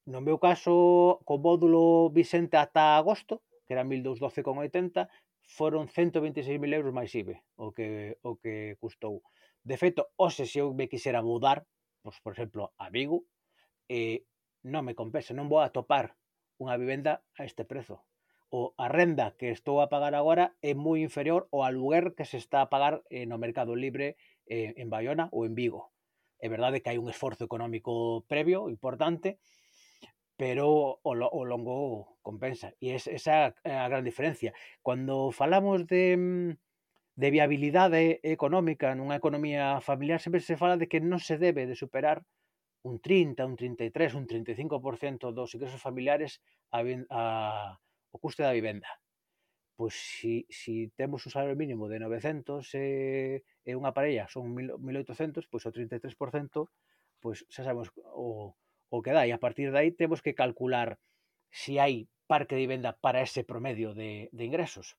No meu caso, co módulo Vicente ata agosto, que era 1212,80, foron 126.000 euros máis IBE, o que, o que custou. De feito, hoxe se eu me quisera mudar, pois, por exemplo, a Vigo, eh, non me compensa, non vou atopar unha vivenda a este prezo o a renda que estou a pagar agora é moi inferior ao aluguer que se está a pagar eh, no mercado libre eh, en Bayona ou en Vigo. É verdade que hai un esforzo económico previo importante, pero o, o longo compensa. E es, esa é a gran diferencia. Cando falamos de, mm, de viabilidade económica nunha economía familiar, sempre se fala de que non se debe de superar un 30, un 33, un 35% dos ingresos familiares a, a, o custe da vivenda. Pois si, si temos un salario mínimo de 900 e, e unha parella son 1800, pois o 33% pois xa sabemos o, o que dá. E a partir de aí temos que calcular se si hai parque de vivenda para ese promedio de, de ingresos.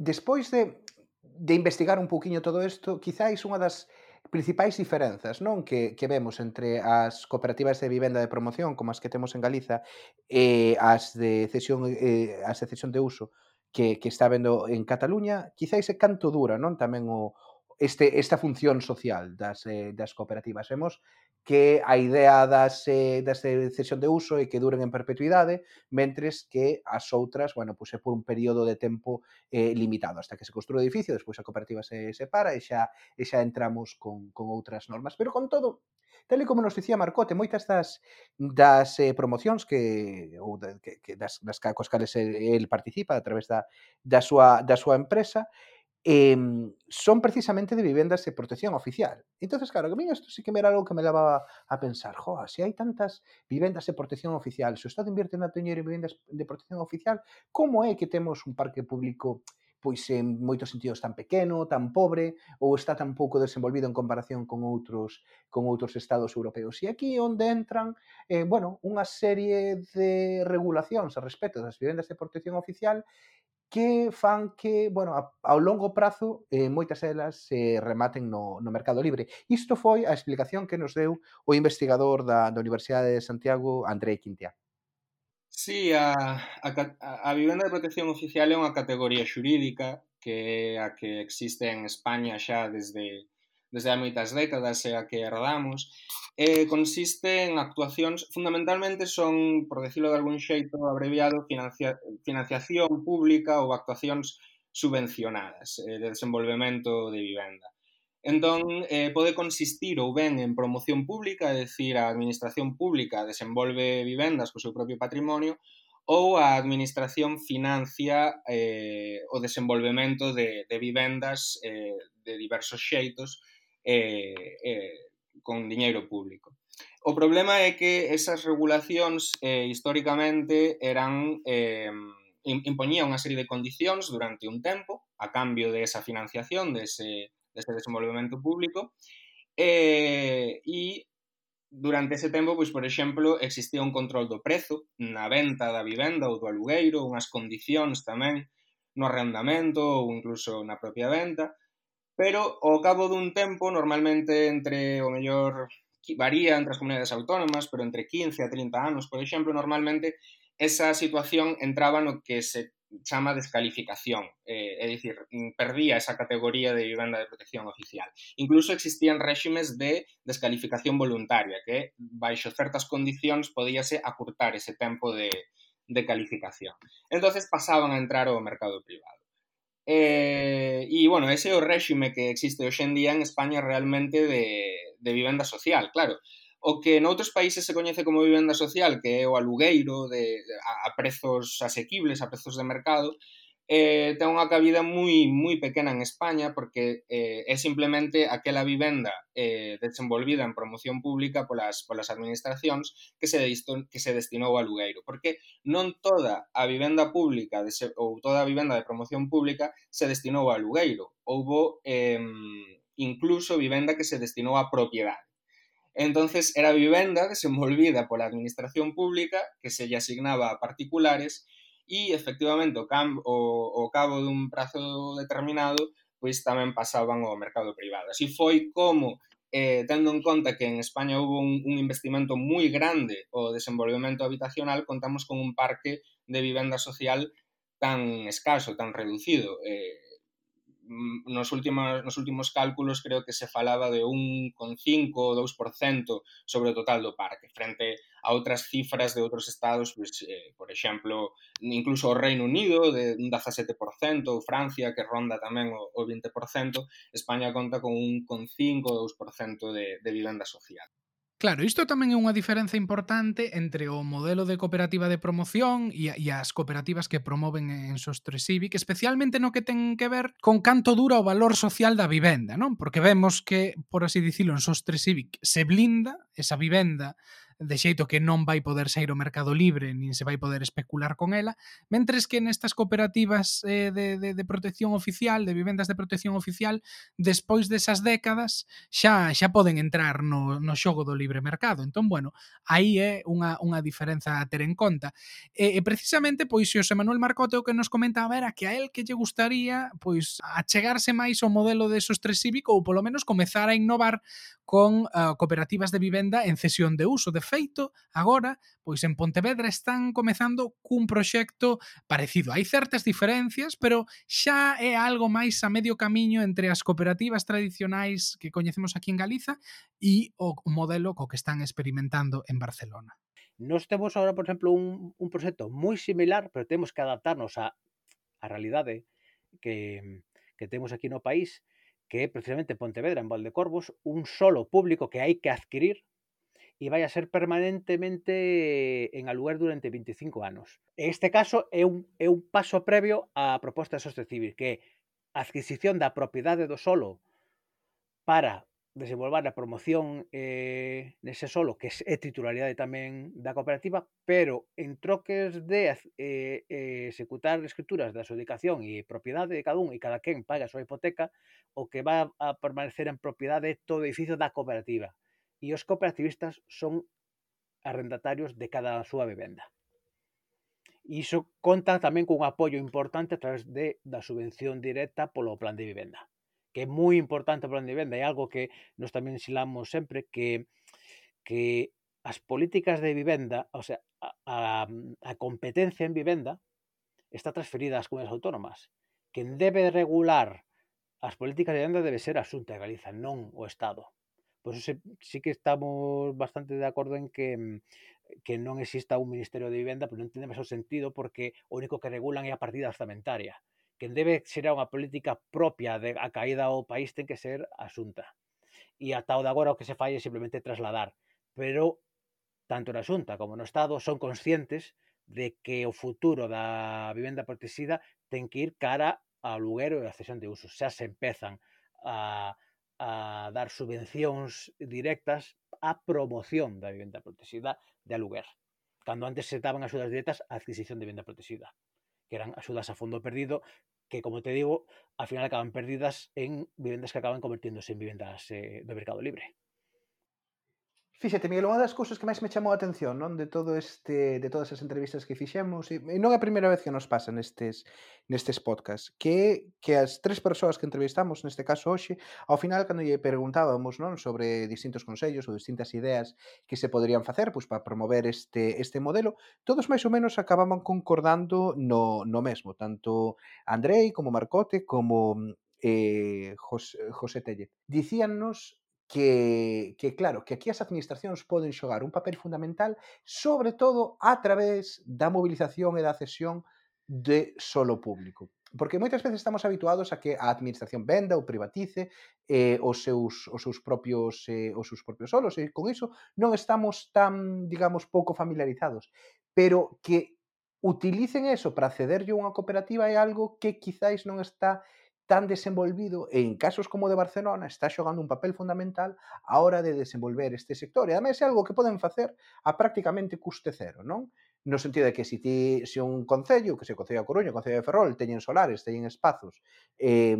Despois de, de investigar un poquinho todo isto, quizáis unha das principais diferenzas non que, que vemos entre as cooperativas de vivenda de promoción como as que temos en Galiza e as de cesión eh, as de cesión de uso que, que está vendo en Cataluña, quizáis é canto dura non tamén o, este, esta función social das, eh, das cooperativas. Vemos que a idea das, eh, das cesión de uso é que duren en perpetuidade, mentres que as outras, bueno, pois é por un período de tempo eh, limitado, hasta que se construe o edificio, despois a cooperativa se separa e xa, e xa entramos con, con outras normas. Pero con todo, tal e como nos dicía Marcote, moitas das, das eh, promocións que, ou de, que, que das, das coas cales el, el participa a través da, da, súa, da súa empresa, eh, son precisamente de vivendas de protección oficial. Entonces, claro, que a mí esto sí que me era algo que me levaba a pensar, joa, si hay tantas vivendas de protección oficial, se o Estado invierte na teñer en vivendas de protección oficial, como é que temos un parque público pois en moitos sentidos tan pequeno, tan pobre, ou está tan pouco desenvolvido en comparación con outros con outros estados europeos. E aquí onde entran, eh, bueno, unha serie de regulacións a respecto das vivendas de protección oficial que fan que, bueno, ao longo prazo eh, moitas delas se eh, rematen no, no mercado libre. Isto foi a explicación que nos deu o investigador da, da Universidade de Santiago, André Quintia. Sí, a, a, a vivenda de protección oficial é unha categoría xurídica que é a que existe en España xa desde desde hai moitas décadas e a que herdamos, eh, consiste en actuacións, fundamentalmente son, por decirlo de algún xeito abreviado, financia, financiación pública ou actuacións subvencionadas eh, de desenvolvemento de vivenda. Entón, eh, pode consistir ou ben en promoción pública, é dicir, a administración pública desenvolve vivendas co seu propio patrimonio, ou a administración financia eh, o desenvolvemento de, de vivendas eh, de diversos xeitos eh, eh, con diñeiro público. O problema é que esas regulacións eh, históricamente eran eh, impoñía unha serie de condicións durante un tempo a cambio de esa financiación, dese, dese desenvolvemento público, eh, e durante ese tempo, pois, por exemplo, existía un control do prezo na venta da vivenda ou do alugueiro, unhas condicións tamén no arrendamento ou incluso na propia venta, pero ao cabo dun tempo, normalmente entre o mellor varía entre as comunidades autónomas, pero entre 15 a 30 anos, por exemplo, normalmente esa situación entraba no que se chama descalificación, eh, é dicir, mm, perdía esa categoría de vivenda de protección oficial. Incluso existían réximes de descalificación voluntaria, que baixo certas condicións podíase acurtar ese tempo de, de calificación. Entonces pasaban a entrar ao mercado privado. Eh, e, bueno, ese é o réxime que existe hoxe en día en España realmente de, de vivenda social, claro. O que noutros países se coñece como vivenda social, que é o alugueiro de, a, a prezos asequibles, a prezos de mercado, eh, ten unha cabida moi moi pequena en España porque eh, é simplemente aquela vivenda eh, desenvolvida en promoción pública polas, polas administracións que se, disto, que se destinou a alugueiro. porque non toda a vivenda pública de se, ou toda a vivenda de promoción pública se destinou a alugueiro. houbo eh, incluso vivenda que se destinou a propiedade. Entonces era vivenda desenvolvida pola administración pública que se lle asignaba a particulares e efectivamente o, cam, o, o cabo dun prazo determinado pois tamén pasaban ao mercado privado. Así foi como eh, tendo en conta que en España houve un, un investimento moi grande o desenvolvemento habitacional, contamos con un parque de vivenda social tan escaso, tan reducido. Eh, Mm, nos últimos, nos últimos cálculos creo que se falaba de un ou 2% sobre o total do parque, frente a outras cifras de outros estados, pues, eh, por exemplo, incluso o Reino Unido de un 17%, ou Francia que ronda tamén o, o 20%, España conta con un 1,5 ou 2% de, de vivenda social. Claro, isto tamén é unha diferenza importante entre o modelo de cooperativa de promoción e, e as cooperativas que promoven en Sostre Civic, especialmente no que ten que ver con canto dura o valor social da vivenda, non? Porque vemos que, por así dicilo, en Sostre Civic se blinda esa vivenda de xeito que non vai poder sair o mercado libre nin se vai poder especular con ela, mentres que nestas cooperativas eh, de, de, de protección oficial, de vivendas de protección oficial, despois desas décadas xa xa poden entrar no, no xogo do libre mercado. Entón, bueno, aí é unha, unha diferenza a ter en conta. E, e precisamente, pois, se o Manuel Marcote o que nos comentaba era que a el que lle gustaría pois achegarse máis ao modelo de sostre cívico ou polo menos comezar a innovar con uh, cooperativas de vivenda en cesión de uso. De feito, agora, pois en Pontevedra están comezando cun proxecto parecido. Hai certas diferencias, pero xa é algo máis a medio camiño entre as cooperativas tradicionais que coñecemos aquí en Galiza e o modelo co que están experimentando en Barcelona. Nos temos agora, por exemplo, un, un proxecto moi similar, pero temos que adaptarnos a, a realidade que, que temos aquí no país, que é precisamente Pontevedra, en Valdecorvos, un solo público que hai que adquirir e vai a ser permanentemente en aluguer durante 25 anos. Este caso é un, é un paso previo á proposta de soste civil, que é a adquisición da propiedade do solo para desenvolver a promoción eh, nese solo, que é titularidade tamén da cooperativa, pero en troques de eh, eh, executar escrituras da adjudicación e propiedade de cada un e cada quen paga a súa hipoteca, o que va a permanecer en propiedade todo o edificio da cooperativa e os cooperativistas son arrendatarios de cada súa vivenda. E iso conta tamén cun apoio importante a través de, da subvención directa polo plan de vivenda, que é moi importante o plan de vivenda, é algo que nos tamén silamos sempre que que as políticas de vivenda, o sea, a, a competencia en vivenda está transferida ás comunidades autónomas. Quen debe regular as políticas de vivenda debe ser a Xunta de Galiza, non o Estado Por eso se, sí que estamos bastante de acordo en que mm, que non exista un Ministerio de Vivenda, pero non entendemos o sentido porque o único que regulan é a partida orzamentaria. Quen debe ser unha política propia de a caída ao país ten que ser asunta. E ata o de agora o que se fai é simplemente trasladar. Pero tanto na Xunta como no Estado son conscientes de que o futuro da vivenda protegida ten que ir cara ao luguero e a cesión de usos. Xa se empezan a, a dar subvencións directas á promoción da vivenda protegida de aluguer. Cando antes se daban axudas directas á adquisición de vivenda protegida que eran axudas a fondo perdido, que, como te digo, al final acaban perdidas en vivendas que acaban convirtiéndose en vivendas eh, do mercado libre. Fíxate, Miguel, unha das cousas que máis me chamou a atención, non, de todo este de todas as entrevistas que fixemos, e non é a primeira vez que nos pasa nestes nestes podcast, que que as tres persoas que entrevistamos, neste caso hoxe, ao final cando lle preguntábamos, non, sobre distintos consellos ou distintas ideas que se poderían facer, pois para promover este este modelo, todos máis ou menos acababan concordando no no mesmo, tanto Andrei como Marcote como eh, José, José Tellez. Dicíannos que, que claro, que aquí as administracións poden xogar un papel fundamental, sobre todo a través da mobilización e da cesión de solo público. Porque moitas veces estamos habituados a que a administración venda ou privatice eh, os, seus, os seus propios eh, os seus propios solos e con iso non estamos tan, digamos, pouco familiarizados. Pero que utilicen eso para cederlle unha cooperativa é algo que quizáis non está tan desenvolvido e en casos como o de Barcelona está xogando un papel fundamental a hora de desenvolver este sector. E ademais é algo que poden facer a prácticamente custe cero, non? No sentido de que se ti se un concello, que se o Concello a Coruña, o Concello de Ferrol, teñen solares, teñen espazos eh,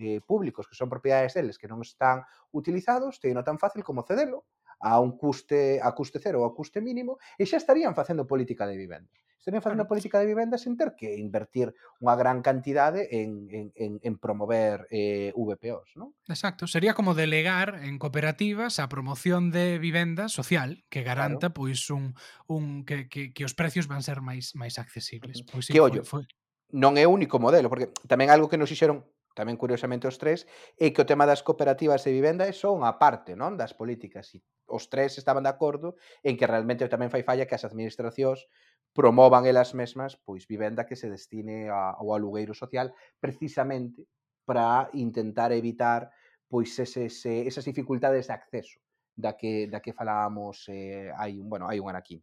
eh, públicos que son propiedades deles que non están utilizados, teñen tan fácil como cedelo a un custe a custe cero ou a custe mínimo e xa estarían facendo política de vivenda. Estarían facendo a política de vivenda sen ter que invertir unha gran cantidade en, en, en, en promover eh, VPOs, non? Exacto, sería como delegar en cooperativas a promoción de vivenda social que garanta claro. pois un, un que, que, que os precios van ser máis máis accesibles. Pois, sí, que ollo, foi, foi... non é o único modelo, porque tamén algo que nos fixeron tamén curiosamente os tres, é que o tema das cooperativas de vivenda é só unha parte non das políticas. E os tres estaban de acordo en que realmente tamén fai falla que as administracións promovan elas mesmas pois vivenda que se destine ao alugueiro social precisamente para intentar evitar pois eses, esas dificultades de acceso da que da que falábamos eh, hai un, bueno, hai un anaquín.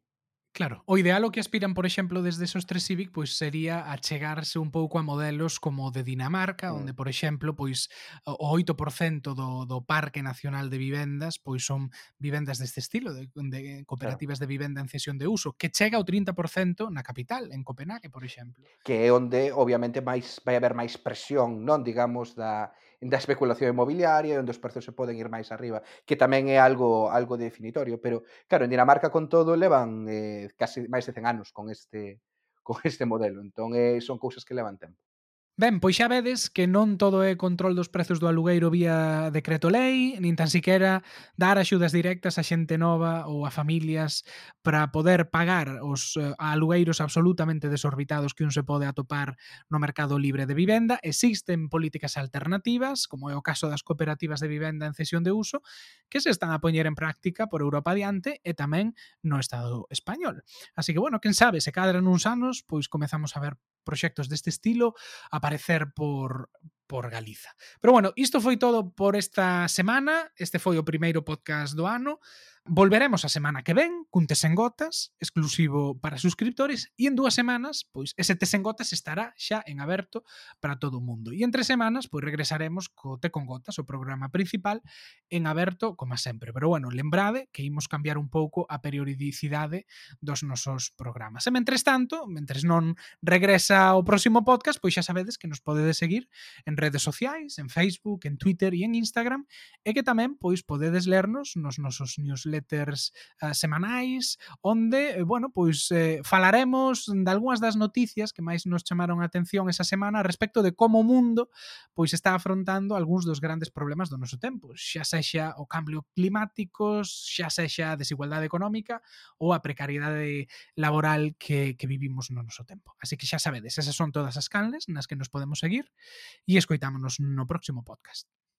Claro, o ideal o que aspiran, por exemplo, desde esos tres Civic, pois sería achegarse un pouco a modelos como de Dinamarca, mm. onde, por exemplo, pois o 8% do, do Parque Nacional de Vivendas pois son vivendas deste estilo, de, de cooperativas claro. de vivenda en cesión de uso, que chega ao 30% na capital, en Copenhague, por exemplo. Que é onde, obviamente, máis vai haber máis presión, non, digamos, da da especulación inmobiliaria, onde os prezos se poden ir máis arriba, que tamén é algo algo definitorio, pero claro, en Dinamarca con todo levan eh, casi máis de 100 anos con este con este modelo, entón eh, son cousas que levan tempo. Ben, pois xa vedes que non todo é control dos prezos do alugueiro vía decreto lei, nin tan siquiera dar axudas directas a xente nova ou a familias para poder pagar os eh, alugueiros absolutamente desorbitados que un se pode atopar no mercado libre de vivenda. Existen políticas alternativas, como é o caso das cooperativas de vivenda en cesión de uso, que se están a poñer en práctica por Europa adiante e tamén no Estado español. Así que, bueno, quen sabe, se cadran uns anos, pois comezamos a ver proxectos deste estilo aparecer por por Galiza. Pero bueno, isto foi todo por esta semana. Este foi o primeiro podcast do ano. Volveremos a semana que ven cun Tes en Gotas exclusivo para suscriptores e en dúas semanas, pois ese Tes en Gotas estará xa en aberto para todo o mundo. E en tres semanas, pois regresaremos co Te con Gotas, o programa principal en aberto, como sempre. Pero bueno, lembrade que imos cambiar un pouco a periodicidade dos nosos programas. E mentres tanto, mentres non regresa o próximo podcast, pois xa sabedes que nos podedes seguir en redes sociais, en Facebook, en Twitter e en Instagram, e que tamén pois podedes lernos nos nosos newsletters newsletters uh, semanais onde, eh, bueno, pois eh, falaremos de algunhas das noticias que máis nos chamaron a atención esa semana respecto de como o mundo pois está afrontando algúns dos grandes problemas do noso tempo, xa sexa o cambio climático, xa sexa a desigualdade económica ou a precariedade laboral que, que vivimos no noso tempo. Así que xa sabedes, esas son todas as canles nas que nos podemos seguir e escoitámonos no próximo podcast.